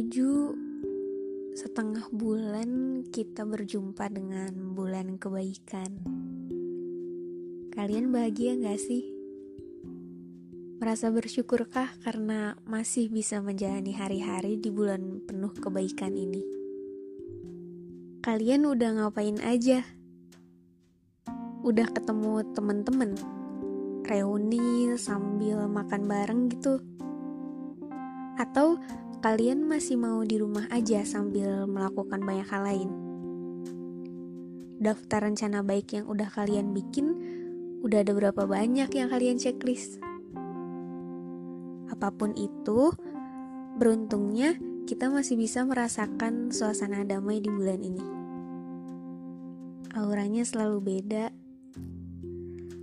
menuju setengah bulan kita berjumpa dengan bulan kebaikan. Kalian bahagia gak sih? Merasa bersyukurkah karena masih bisa menjalani hari-hari di bulan penuh kebaikan ini? Kalian udah ngapain aja? Udah ketemu temen-temen? Reuni sambil makan bareng gitu? Atau kalian masih mau di rumah aja sambil melakukan banyak hal lain. Daftar rencana baik yang udah kalian bikin, udah ada berapa banyak yang kalian checklist? Apa pun itu, beruntungnya kita masih bisa merasakan suasana damai di bulan ini. Auranya selalu beda,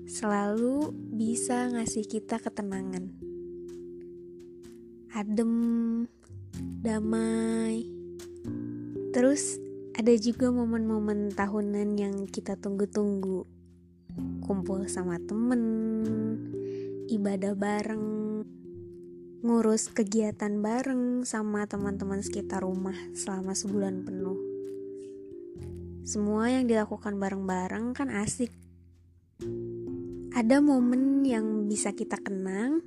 selalu bisa ngasih kita ketenangan. Adem, damai. Terus ada juga momen-momen tahunan yang kita tunggu-tunggu. Kumpul sama temen, ibadah bareng, ngurus kegiatan bareng sama teman-teman sekitar rumah selama sebulan penuh. Semua yang dilakukan bareng-bareng kan asik. Ada momen yang bisa kita kenang,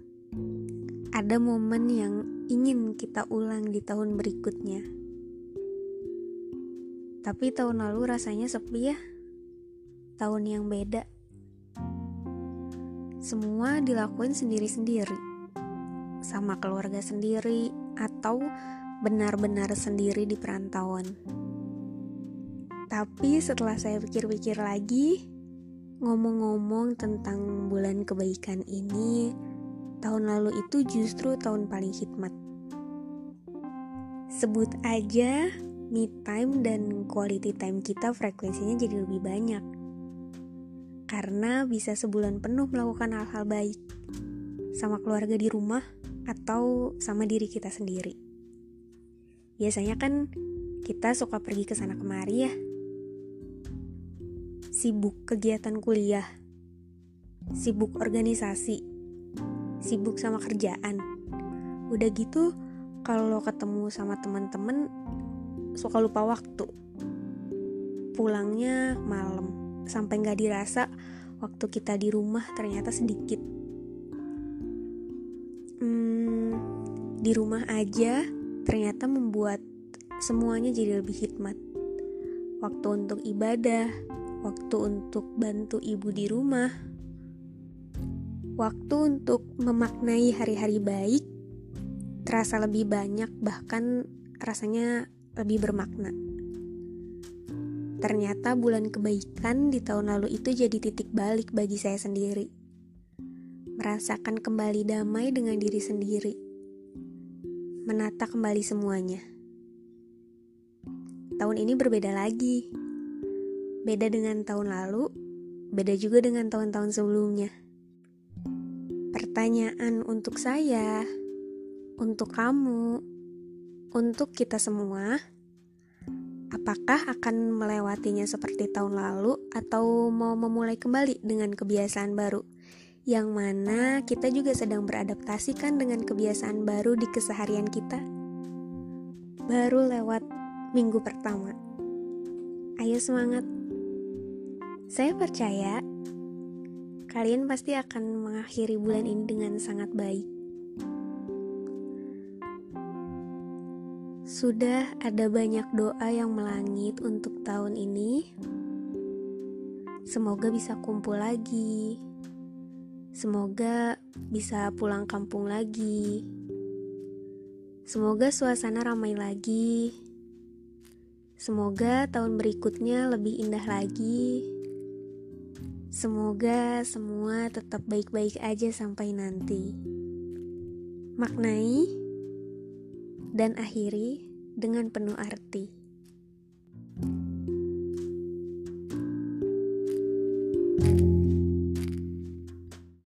ada momen yang ingin kita ulang di tahun berikutnya. Tapi tahun lalu rasanya sepi ya. Tahun yang beda. Semua dilakuin sendiri-sendiri. Sama keluarga sendiri atau benar-benar sendiri di perantauan. Tapi setelah saya pikir-pikir lagi, ngomong-ngomong tentang bulan kebaikan ini, tahun lalu itu justru tahun paling hikmat. Sebut aja me time dan quality time kita frekuensinya jadi lebih banyak. Karena bisa sebulan penuh melakukan hal-hal baik sama keluarga di rumah atau sama diri kita sendiri. Biasanya kan kita suka pergi ke sana kemari ya. Sibuk kegiatan kuliah, sibuk organisasi, sibuk sama kerjaan. Udah gitu, kalau ketemu sama teman-teman suka lupa waktu. Pulangnya malam, sampai nggak dirasa waktu kita di rumah ternyata sedikit. Hmm, di rumah aja ternyata membuat semuanya jadi lebih hikmat. Waktu untuk ibadah, waktu untuk bantu ibu di rumah, waktu untuk memaknai hari-hari baik terasa lebih banyak, bahkan rasanya lebih bermakna. Ternyata bulan kebaikan di tahun lalu itu jadi titik balik bagi saya sendiri. Merasakan kembali damai dengan diri sendiri. Menata kembali semuanya. Tahun ini berbeda lagi. Beda dengan tahun lalu, beda juga dengan tahun-tahun sebelumnya. Pertanyaan untuk saya, untuk kamu, untuk kita semua, apakah akan melewatinya seperti tahun lalu atau mau memulai kembali dengan kebiasaan baru? Yang mana kita juga sedang beradaptasi kan dengan kebiasaan baru di keseharian kita? Baru lewat minggu pertama. Ayo semangat. Saya percaya kalian pasti akan mengakhiri bulan ini dengan sangat baik. Sudah ada banyak doa yang melangit untuk tahun ini. Semoga bisa kumpul lagi. Semoga bisa pulang kampung lagi. Semoga suasana ramai lagi. Semoga tahun berikutnya lebih indah lagi. Semoga semua tetap baik-baik aja sampai nanti. Maknai dan akhiri dengan penuh arti.